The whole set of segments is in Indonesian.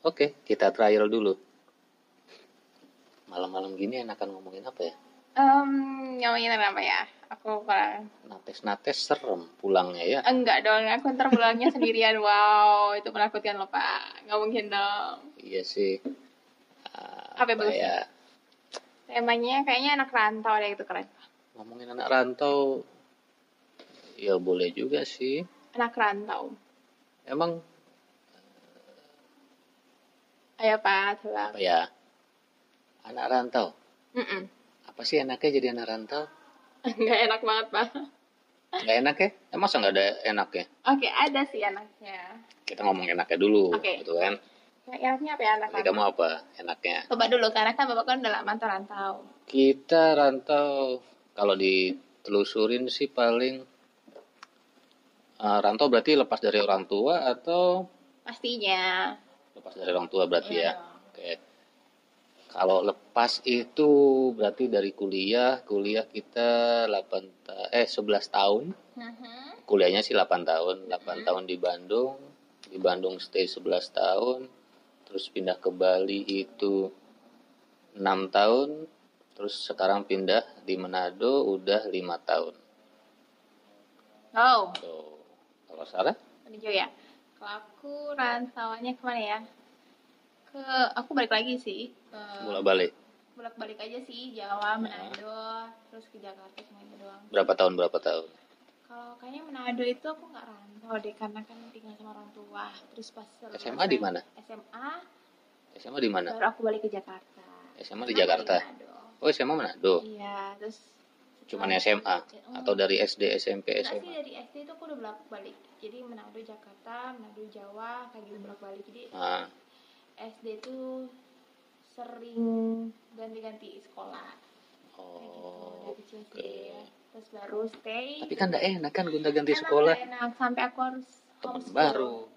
Oke, kita trial dulu. Malam-malam gini enakan ngomongin apa ya? Um, ngomongin apa ya? Aku kurang. Nates-nates serem pulangnya ya. Enggak dong, aku ntar pulangnya sendirian. Wow, itu menakutkan loh Pak. Nggak mungkin dong. Iya sih. Ah, Apa bagus? ya? Temanya kayaknya anak rantau deh itu keren. Ngomongin anak rantau, ya boleh juga sih. Anak rantau. Emang Ayo Pak, coba. apa ya? Anak rantau. Mm-mm. Apa sih enaknya jadi anak rantau? Nggak enak banget Pak. Nggak enak ya? Emang masa nggak ada enaknya? Oke, ada sih anaknya. Kita ngomong enaknya dulu, Oke. gitu kan? Enaknya apa ya anak Jadi kamu apa enaknya? Bapak dulu, karena kan Bapak kan udah lama rantau. Kita rantau kalau ditelusurin sih paling eh, rantau berarti lepas dari orang tua atau Pastinya. lepas dari orang tua berarti Iya ya. dong. Oke. Kalau lepas itu berarti dari kuliah, kuliah kita 8 ta- eh 11 tahun. Mhm. Kuliahnya sih 8 tahun, 8 tahun di Bandung. Di Bandung stay 11 tahun. Terus pindah ke Bali itu 6 tahun. Terus sekarang pindah di Manado udah 5 tahun. Oh, Tuh. Kalau Sarah? hijau ya. Kalau aku rantauannya ke mana ya? Ke aku balik lagi sih. Ke Bolak balik. bolak balik aja sih Jawa, Manado, terus ke Jakarta cuma itu doang. Berapa tahun berapa tahun? Kalau kayaknya Manado itu aku nggak rantau deh karena kan tinggal sama orang tua. Terus pas SMA di mana? SMA SMA di mana? baru aku balik ke Jakarta. SMA di Jakarta. Oh SMA Manado. Iya, terus Cuman SMA atau dari SD SMP Enggak sih SMA? dari SD itu aku udah bolak balik. Jadi Manado Jakarta, Manado Jawa, kayak gitu bolak balik. Jadi Nah, SD itu sering ganti-ganti sekolah. Kayak gitu, oh, dari kecil oke. sih. Terus baru stay. Tapi kan enggak enak kan gonta-ganti Enak, sekolah. Enak sampai aku harus Teman baru.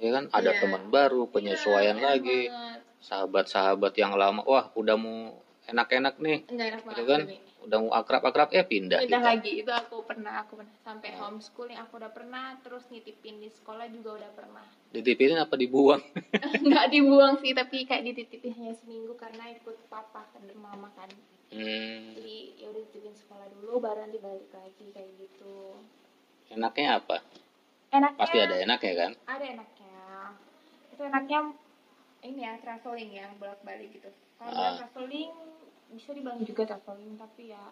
Ya kan ada Iya. teman baru, penyesuaian Iya, enak lagi. banget. Sahabat-sahabat yang lama, wah udah mau enak-enak nih. Enggak enak Gitu kan? Udah mau akrab-akrab eh pindah, Pindah kita. lagi itu aku pernah, aku pernah sampai homeschooling aku udah pernah, terus nitipin di sekolah juga udah pernah. Dititipin apa dibuang? Nggak dibuang sih, tapi kayak dititipin hanya seminggu karena ikut papa ke mama kan. Hmm, Jadi ya udah dititipin sekolah dulu, baru nanti balik lagi kayak gitu. enaknya apa? Enaknya Pasti ada enaknya kan? ada enaknya. Itu enaknya ini ya traveling ya bolak-balik gitu. Kalau Ah. traveling bisa dibilang juga traveling tapi ya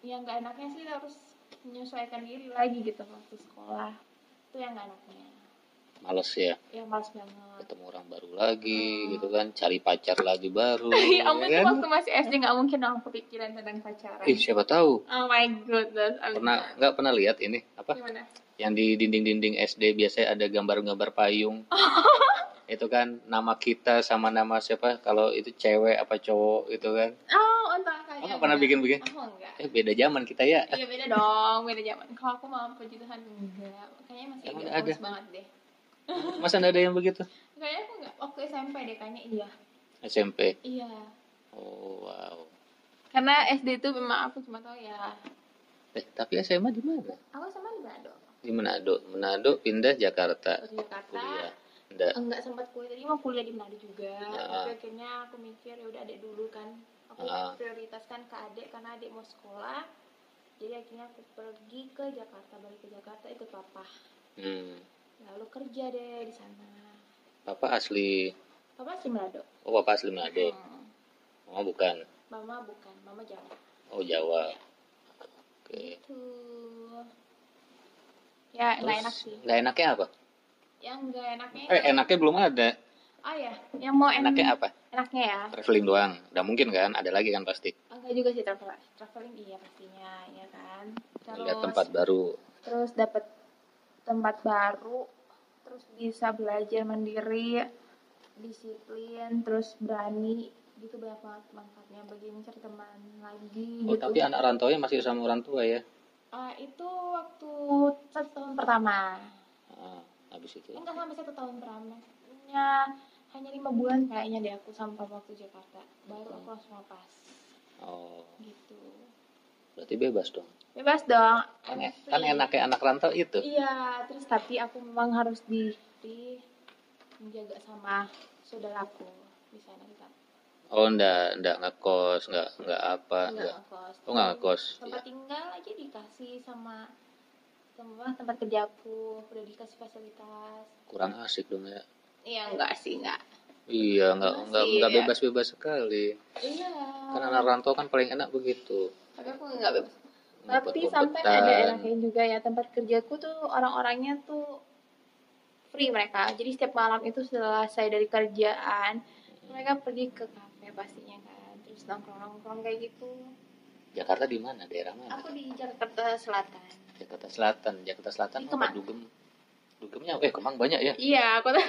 yang nggak enaknya sih harus menyesuaikan diri lagi gitu waktu sekolah. Itu yang nggak enaknya. Males ya Ya males banget. ketemu orang baru lagi gitu kan, cari pacar lagi baru. Ya ampun ya itu kan? waktu masih SD nggak mungkin dong kepikiran tentang pacaran. Ih, siapa tahu. Oh my goodness. I'm Pernah nggak pernah lihat ini apa? Gimana? Yang di dinding-dinding SD biasanya ada gambar-gambar payung. itu kan nama kita sama nama siapa kalau itu cewek apa cowok itu kan. Oh, untuk Oh, nggak pernah bikin-bikin? Oh, enggak. Eh beda zaman kita ya. Iya beda dong, beda zaman. Kalau aku mau puji Tuhan enggak. Kayaknya masih Emang agak nggak ada? banget deh. Masa ada yang begitu? Kayaknya aku enggak. Waktu SMP deh kayaknya iya. SMP. Iya. Oh wow. Karena SD itu memang aku cuma tahu ya. Eh tapi SMA di mana? Aku sama di Manado. Di Manado. Manado pindah Jakarta Jakarta. kuliah. Enggak. Enggak sempat kuliah tadi mau kuliah di Manado juga. Ah. Tapi akhirnya aku mikir ya udah adek dulu kan. Aku Ah. prioritaskan ke adik karena adik mau sekolah. Jadi akhirnya aku pergi ke Jakarta, balik ke Jakarta ikut papa. Hmm. Lalu kerja deh di sana. Papa asli. Papa asli Manado. Oh papa asli Manado. Hmm. Mama bukan. Mama bukan, mama Jawa. Oh Jawa. Oke. Tuh. Ya, nggak enak sih. Nggak enaknya apa? Yang nggak enaknya Eh enaknya belum ada. Oh ya, yang mau en- Enaknya apa? enaknya ya. Traveling doang. Udah mungkin kan? Ada lagi kan pasti. Enggak juga sih travel traveling iya pastinya, ya kan. Terus Lihat tempat baru. terus dapat tempat baru, terus bisa belajar mandiri, disiplin, terus berani gitu banyak banget manfaatnya bagi mencari teman lagi Oh gitu. tapi anak rantaunya masih sama orang tua ya? Ah, itu waktu satu tahun pertama. Ah, habis itu. enggak sampai satu tahun pertamanya hanya lima bulan kayaknya deh aku sama papa waktu Jakarta baru aku langsung lepas Oh gitu Berarti bebas dong. bebas dong Kan, I'm kan enaknya anak rantau itu. iya terus tapi aku memang harus di, di menjaga sama saudaraku di sana sana Oh, enggak, enggak ngekos, enggak enggak apa, Nggak enggak. ngekos. Oh, nggak ngekos. tempat tinggal aja dikasih sama tempat tempat kerjaku udah dikasih fasilitas Kurang asik dong ya. iya enggak sih enggak Iya, enggak Masih, enggak enggak ya. bebas-bebas sekali. iya Kan anak rantau kan paling enak begitu. tapi aku enggak bebas tapi sampai ada enaknya juga ya tempat kerjaku tuh orang-orangnya tuh free mereka jadi setiap malam itu selesai dari kerjaan mereka pergi ke kafe pastinya kan terus nongkrong-nongkrong kayak gitu Jakarta di mana? Daerah mana? aku di Jakarta Selatan Jakarta Selatan. Jakarta Selatan apa. Dugem? Dugemnya eh Kemang banyak ya? iya aku tuh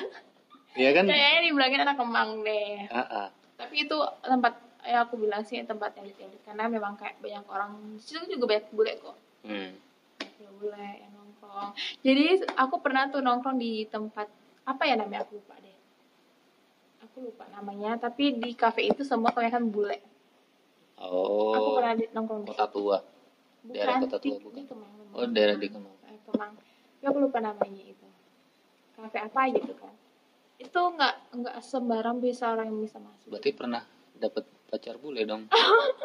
Iya kan? kayaknya dibilangin anak kemang deh Ah, ah. tapi itu tempat ya aku bilang sih tempat elit elit karena memang kayak banyak orang situ juga banyak bule kok Hmm. banyak bule yang nongkrong jadi aku pernah tuh nongkrong di tempat apa ya namanya aku lupa deh aku lupa namanya tapi di kafe itu semua kebanyakan bule Oh. aku pernah di, nongkrong di Kota tua. bukan daerah Kota di, Tua, bukan? di Kemang Oh, daerah di Kemang. Eh, Kemang tapi aku lupa namanya itu kafe apa gitu kan itu nggak nggak sembarang bisa orang yang bisa masuk Berarti pernah dapat pacar bule dong.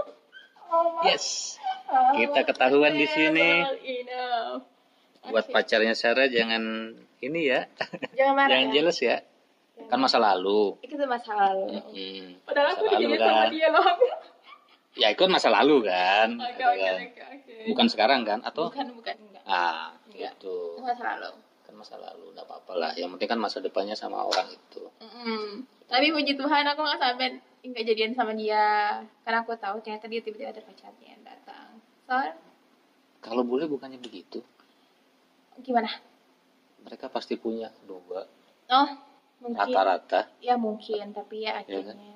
oh, Yes. Kita ketahuan di sini. Buat pacarnya Sarah jangan ini ya. jangan marah Jangan ya. Ya. Kan masa lalu. itu masa lalu Hmm. padahal aku Masa lalu dijadiin sama kan. dia loh Ya itu kan masa lalu kan. oke oke kan. oke oke Bukan sekarang kan atau bukan bukan enggak ah Enggak. gitu. Itu masa lalu Kan masa lalu enggak apa-apa lah. Yang penting kan masa depannya sama orang itu. Mm-mm. tapi puji Tuhan aku nggak sampai nggak jadian sama dia karena aku tahu ternyata dia tiba-tiba ada pacarnya yang datang so Kalau bule bukannya begitu. gimana Mereka pasti punya dua oh rata-rata. ya mungkin tapi ya Iya kan? akhirnya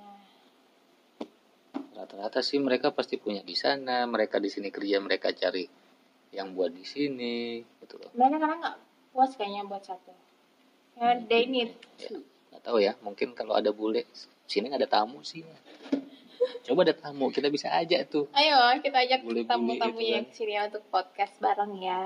Rata-rata sih mereka pasti punya di sana. Mereka di sini kerja, mereka cari yang buat di sini gitu loh. mereka karena nggak puas kayaknya buat satu ya they need Ya, nggak tahu ya. Mungkin kalau ada bule, sini nggak ada tamu sih. Coba ada tamu, kita bisa aja tuh. ayo kita ajak Bule-bule tamu-tamunya itu kan. ke sini ya untuk podcast bareng ya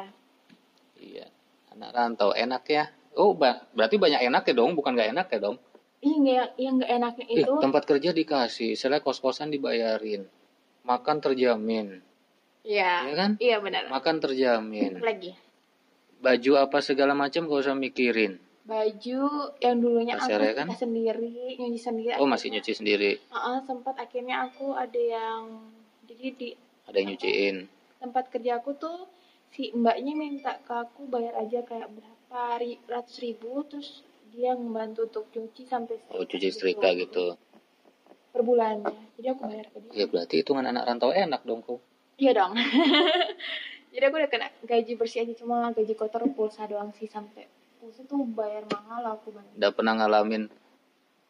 Iya, anak rantau enak ya. Oh, berarti banyak enak ya dong, bukan nggak enak ya dong? Nggak yang nggak enaknya Eh, itu tempat kerja dikasih, setelah kos-kosan dibayarin, makan terjamin, Iya. ya kan? Iya benar. Makan terjamin, lagi? baju apa segala macam gak usah mikirin. Baju yang dulunya aku Pasarnya kan? sendiri, nyuci sendiri. Oh masih nyuci sendiri, Heeh, sempat akhirnya aku ada yang jadi di ada yang nyuciin. tempat kerja aku tuh si mbaknya minta ke aku bayar aja kayak berapa ri- ratus ribu terus dia membantu untuk cuci sampai Oh cuci setrika gitu. per bulannya jadi aku bayar ke dia Ya berarti hitungan anak rantau enak dong kok. iya dong jadi aku udah kena gaji bersih aja cuma gaji kotor pulsa doang sih sampai pulsa tuh bayar mahal aku bayar Udah pernah ngalamin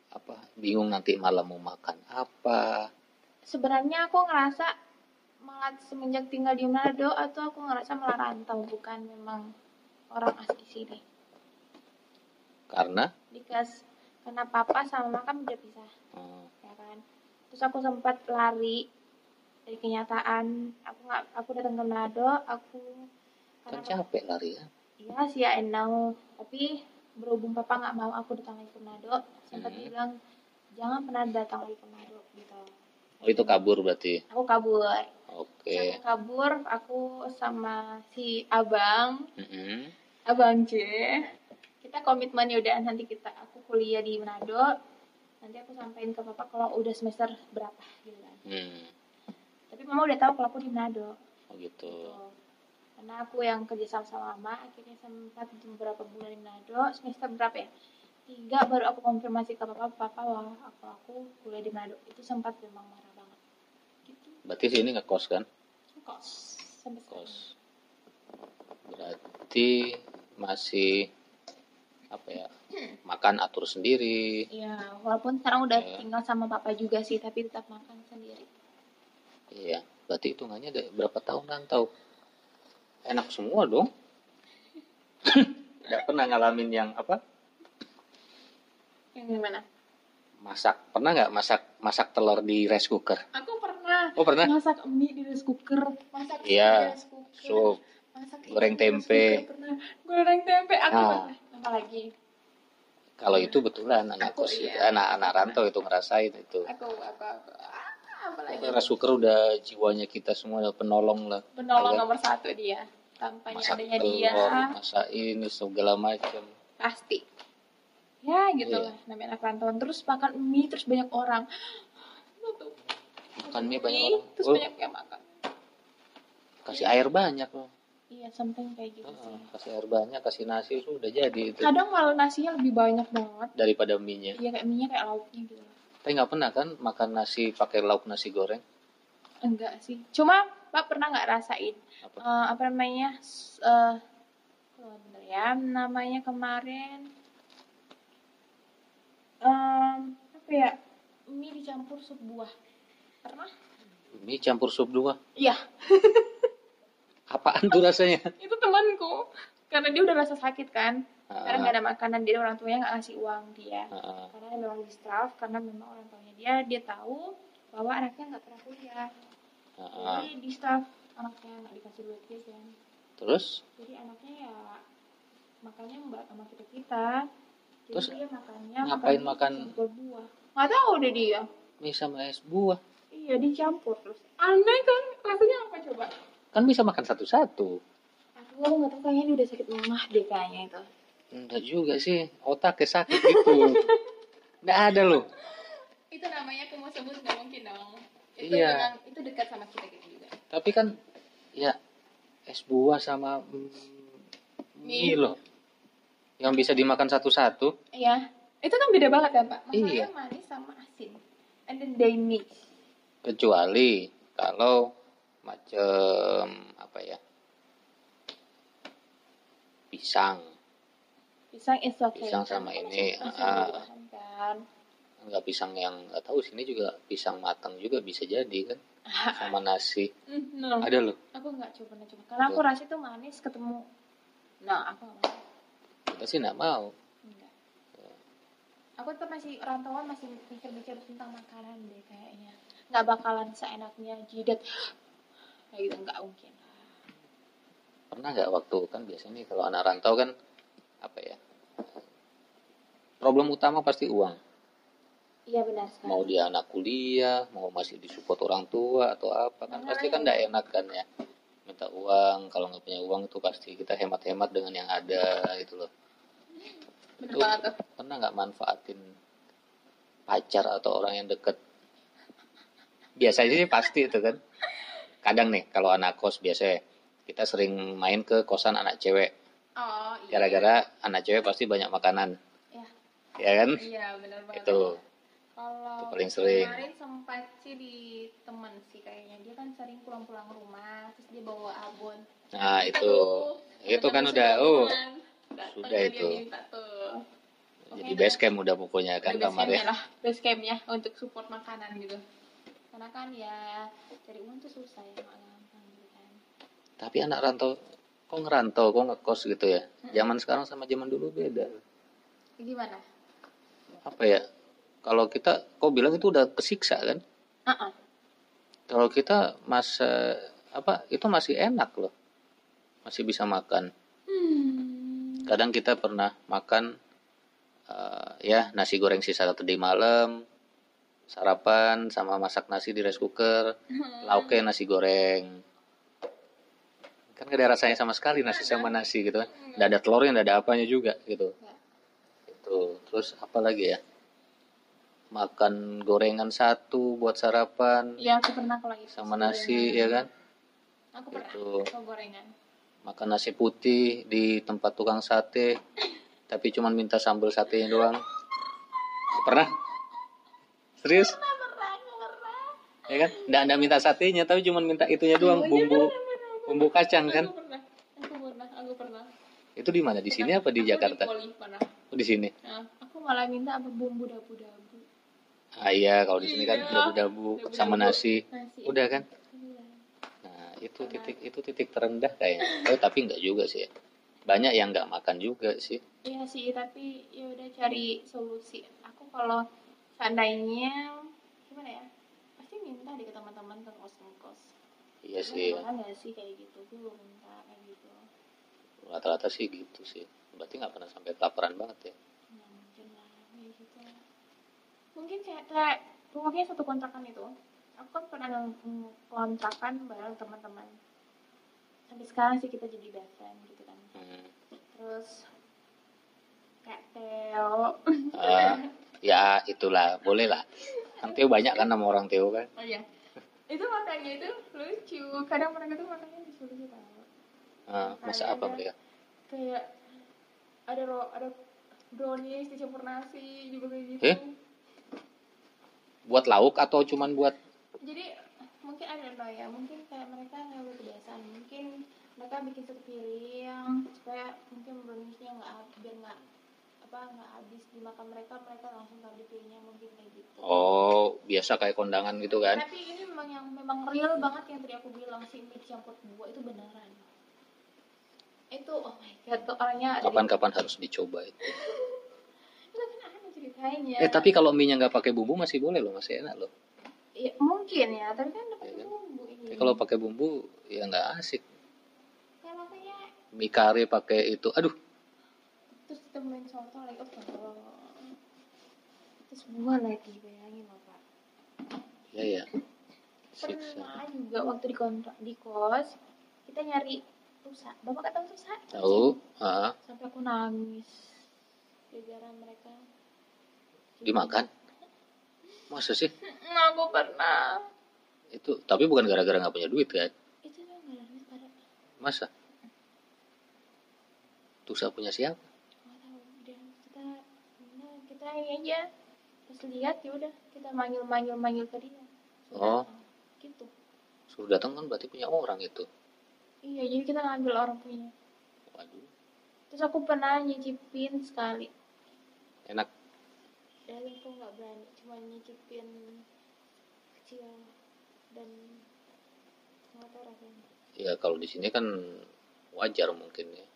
apa? Bingung nanti malam mau makan apa? sebenarnya aku ngerasa malah semenjak tinggal di Manado atau aku ngerasa malah rantau bukan memang orang asli sini Karena because karena papa sama mama kan udah pisah hmm, ya kan terus aku sempat lari dari kenyataan aku nggak aku datang ke Manado aku kan capek lari ya. iya sih I know tapi berhubung papa nggak mau aku datang lagi ke Manado sempat Hmm. bilang jangan pernah datang lagi ke Manado gitu Oh itu kabur berarti. aku kabur Oke. Terus aku kabur aku sama si abang Mm-mm. Abang C kita komitmen ya udah nanti kita aku kuliah di Manado nanti aku sampein ke papa kalau udah semester berapa gitu kan Hmm. tapi mama udah tahu kalau aku di Manado Oh gitu. gitu. karena aku yang kerja sama sama mama akhirnya sempat beberapa bulan di Manado semester berapa ya tiga baru aku konfirmasi ke papa papa wah aku aku kuliah di Manado itu sempat memang marah banget gitu Berarti sini ngekos kan? kos sampai sekarang. Kos. Berarti masih apa ya? Makan atur sendiri. Iya, walaupun sekarang udah Iya. tinggal sama papa juga sih, tapi tetap makan sendiri. Iya. Berarti hitungannya ada berapa tahun rantau? Enak semua dong. Tidak pernah ngalamin yang apa? Yang gimana? Masak. Pernah nggak masak masak telur di rice cooker? Aku pernah. Oh pernah? masak mie di rice cooker masak Iya, di rice cooker Sup. Masak Goreng tempe. goreng tempe aku Ah. pernah apa lagi Kalau itu betulan anak Aku kos, iya. anak-anak rantau itu ngerasain itu. aku aku aku ah, apa lagi udah jiwanya kita semua udah penolong lah. penolong nomor satu dia tanpanya Masak adanya telur, dia masak ini segala macam. pasti ya gitu Iya. lah namanya anak rantauan terus makan mie terus banyak orang Tuh, Makan mie banyak orang. terus Oh, banyak yang makan kasih air banyak loh. Iya something kayak gitu Heeh, sih kasih air banyak, kasih nasi sudah jadi itu kadang malah nasinya lebih banyak banget daripada mie-nya. iya kayak mie nya kayak lauknya gitu Tapi nggak pernah kan makan nasi pakai lauk nasi goreng? enggak sih cuma pak pernah nggak rasain Apa? Eh, apa namanya eh oh, bentar ya namanya kemarin Em, apa ya mie dicampur sup buah pernah Mie campur sup dua. iya Apaan tuh rasanya? itu temanku karena dia udah rasa sakit kan. Karena nggak Ah, ada makanan dia orang tuanya nggak ngasih uang dia. Ah, karena dia memang distraf karena memang orang tuanya dia dia tahu bahwa anaknya nggak pernah kuliah. Ah, ah. jadi distraf anaknya nggak dikasih duit jajan Terus? Jadi anaknya ya makannya mbak sama kita kita. Jadi Terus dia makannya ngapain makan- campur buah. Nggak tahu deh dia. Mie sama es buah. iya dicampur terus. Aneh kan? Rasanya apa coba Kan bisa makan satu-satu. aku nggak tahu kayaknya dia udah sakit mah deh kayaknya itu Enggak juga sih, otaknya sakit gitu. Enggak ada loh. itu namanya aku mau sebut nggak mungkin dong itu Iya. memang itu dekat sama kita gitu juga Tapi kan ya es buah sama mm, mie Mie. loh. Yang bisa dimakan satu-satu. iya itu kan beda banget ya pak masalahnya Iya. manis sama asin and then they mix Kecuali kalau macam apa ya? Pisang. pisang is okay Pisang sama kan ini, ah. kan Enggak pisang yang enggak tahu sini juga pisang matang juga bisa jadi kan. Sama nasi. Mm, no. Ada loh. aku nggak coba nggak coba karena aku rasa itu manis ketemu nah aku nggak mau Kita sih enggak mau. enggak aku tuh masih rantauan masih mikir-mikir tentang makanan deh kayaknya nggak bakalan seenaknya jidat kayak gitu nggak mungkin. Pernah nggak waktu kan biasanya nih kalau anak rantau kan apa ya problem utama pasti uang. Iya benar sekali. Mau dia anak kuliah mau masih disupport orang tua atau apa kan Makanya. pasti kan nggak enak kan ya minta uang. Kalau nggak punya uang itu pasti kita hemat-hemat dengan yang ada gitu loh. Itu banget tuh. pernah nggak manfaatin pacar atau orang yang deket? Biasanya sih pasti itu kan kadang nih kalau anak kos biasa kita sering main ke kosan anak cewek. Oh iya. Gara-gara anak cewek pasti banyak makanan. Ya ya kan? Iya benar banget. Itu. Kalau Itu paling sering. kemarin sempat sih di temen sih kayaknya. Dia kan sering pulang-pulang rumah terus dia bawa abon. Nah Kita itu. tuh, itu kan udah oh. Sudah itu. jadi base camp udah pokoknya kan Udah base kamarnya campnya lah. Base campnya untuk support makanan gitu karena kan ya cari uang tuh susah ya nggak gampang gitu kan. Tapi anak rantau kok ngerantau kok ngekos gitu ya? Zaman sekarang sama zaman dulu beda. Gimana? Apa ya? Kalau kita kok bilang itu udah kesiksa kan? Uh kalau kita masa apa itu masih enak loh. Masih bisa makan. Hmm. kadang kita pernah makan eh, ya nasi goreng sisa tadi malam sarapan sama masak nasi di rice cooker. Lauknya nasi goreng. Kan gak ada rasanya sama sekali nasi sama nasi gitu. Kan nggak ada telurnya nggak ada apanya juga gitu. Ya. itu terus apa lagi ya? Makan gorengan satu buat sarapan. Ya aku pernah kalau itu sama nasi ya kan? Aku pernah Itu. gorengan. Makan nasi putih di tempat tukang sate tapi cuman minta sambal satenya doang. Pernah serius? Pernah ya kan? Nggak nggak minta satenya tapi cuman minta itunya doang iya, bumbu. bener. bumbu kacang kan? Itu di mana? Di sini apa di Jakarta? di oh, di sini? Nah, aku malah minta apa bumbu dabu-dabu. Ah iya kalau di sini kan Iya. dabu-dabu sama nasi. Udah kan? Iya. nah itu titik itu titik terendah kayaknya. Oh, tapi nggak juga sih ya. banyak yang nggak makan juga sih. Iya sih, tapi ya udah cari solusi. Aku kalau seandainya gimana ya? Pasti minta deh ke teman-teman ke kos iya Lu sih. makan nggak sih kayak gitu? Gue belum minta kayak gitu. Rata-rata sih gitu sih. Berarti nggak pernah sampai kelaparan banget ya? Nah mungkin lah kayak gitu. Mungkin kayak kayak pokoknya satu kontrakan itu. Aku kan pernah kontrakan bareng teman-teman. Sampai sekarang sih kita jadi best friend gitu kan. Hmm. terus kayak Theo. Ah, ya itulah. Boleh lah. Kan Teo banyak kan nama orang Teo kan? Oh iya. Itu makanya itu lucu. Kadang mereka tuh makannya lucu-lucu tau Ah, masa apa mereka? kayak ada ro ada brownies dicampur nasi juga kayak gitu. Eh? buat lauk atau cuman buat? Jadi mungkin ada loh ya. Mungkin kayak mereka nggak kebiasaan mungkin mereka bikin satu piring supaya mungkin browniesnya nggak biar nggak apa nggak habis dimakan mereka mereka langsung taruh di piringnya mungkin kayak gitu. Oh biasa kayak kondangan gitu kan? Tapi ini memang yang memang real banget yang tadi aku bilang sih mie dicampur buah itu beneran. Itu oh my god tuh orangnya kapan-kapan harus dicoba itu. Itu kan ceritanya. Eh tapi kalau mie nya nggak pakai bumbu masih boleh loh masih enak loh. Ya, mungkin ya tapi kan dapat Iya kan? bumbu ini. Tapi kalau pakai bumbu ya nggak asik. Kayak makanya mie kari pakai itu aduh ditemuin soto lagi oh Allah. terus buah lagi bayangin loh pak. Ya ya. Pernah juga waktu di kontrak di kos kita nyari rusa bapak kata rusa tahu ah sampai aku nangis. Gara-gara mereka. Dimakan? Masa sih? Nah, aku pernah. Itu tapi bukan gara-gara nggak punya duit kan? Itu tuh nggak duit masa? Tusa punya siapa nggak tahu udah kita ini aja. Pas lihat ya udah kita manggil manggil manggil ke dia. Suruh Oh. datang. gitu. Suruh datang kan berarti punya orang itu? Iya jadi kita ngambil orang punya. Waduh. Terus aku pernah nyicipin sekali. Enak. Dan aku nggak berani cuma nyicipin kecil dan nggak tahu rasanya. Ya kalau di sini kan wajar mungkin ya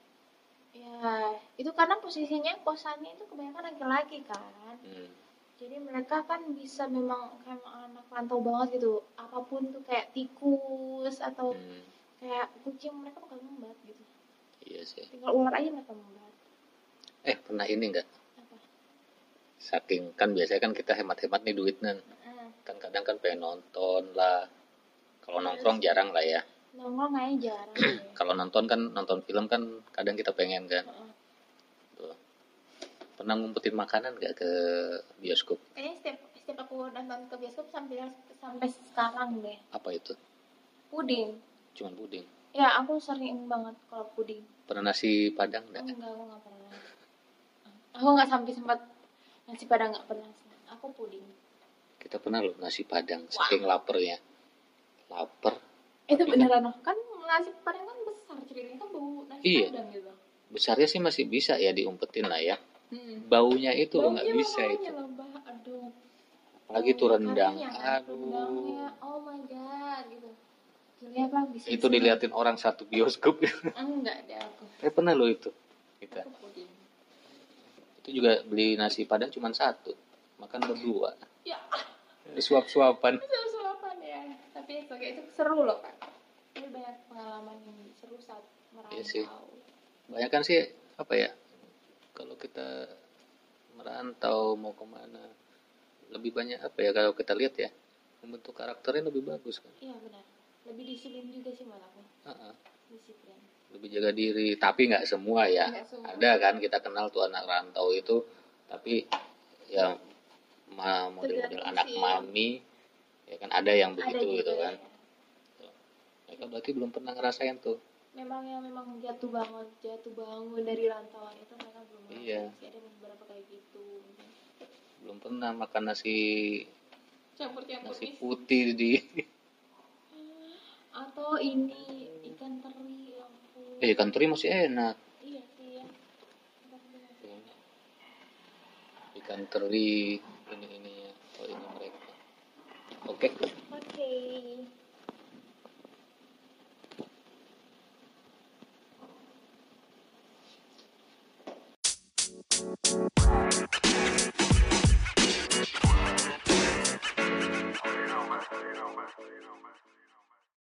ya itu karena posisinya kosannya itu kebanyakan laki-laki kan. Hmm. jadi mereka kan bisa memang kayak anak rantau banget gitu. Apa pun tuh kayak tikus atau Hmm. kayak kucing mereka bakal membat gitu. Iya sih. Tinggal ular aja mereka membat eh pernah ini enggak apa? Saking kan biasanya kan kita hemat-hemat nih duit kan Heeh. kan kadang kan pengen nonton lah. Kalau nongkrong jarang lah ya nongkrong kayaknya jarang kalau nonton kan nonton film kan kadang kita pengen kan. Tuh. pernah ngumpetin makanan nggak ke bioskop? Kayaknya setiap setiap aku nonton ke bioskop sampai sampai sekarang deh. Apa itu? Puding. Cuman puding? Ya aku sering banget kalau puding. Pernah nasi padang enggak enggak aku nggak pernah. Aku nggak sampai sempat nasi padang nggak pernah aku puding. Kita pernah loh nasi padang saking lapernya. Lapar itu beneran loh kan nasi padang kan besar ceritanya kan bau nasi Iya. padang gitu. Besarnya sih masih bisa ya diumpetin lah ya. Hmm. baunya itu loh nggak Baunya bisa itu. loh, Mbak. aduh. Apalagi tuh Bau rendang. kan, aduh rendangnya. oh my god gitu. Gila apa bisa itu diliatin orang satu bioskop. Enggak deh aku. Eh pernah loh itu kita? Itu juga beli nasi padang cuma satu makan berdua. Ya. Suap-suapan itu sulapan ya tapi itu itu seru loh kak ini banyak pengalaman yang seru saat merantau Iya sih. banyak kan sih apa ya kalau kita merantau mau ke mana lebih banyak apa ya kalau kita lihat ya membentuk karakternya lebih bagus kan iya benar lebih disiplin juga sih malah aku Ha-ha. disiplin lebih jaga diri tapi nggak semua ya semua. ada kan kita kenal tuh anak rantau itu tapi ya ma- model-model anak sih. mami ya kan ada yang ada begitu juga gitu ya. kan mereka berarti belum pernah ngerasain tuh memang yang memang jatuh bangun jatuh bangun dari rantauan itu mereka belum Iya. ngerasain sih ada beberapa kayak gitu. Belum pernah makan nasi campur campur nasi putih di atau ini ikan teri ya ampun. eh ikan teri masih enak. Iya sih ya. Ikan teri ini ini oh ini mereka. Oke oke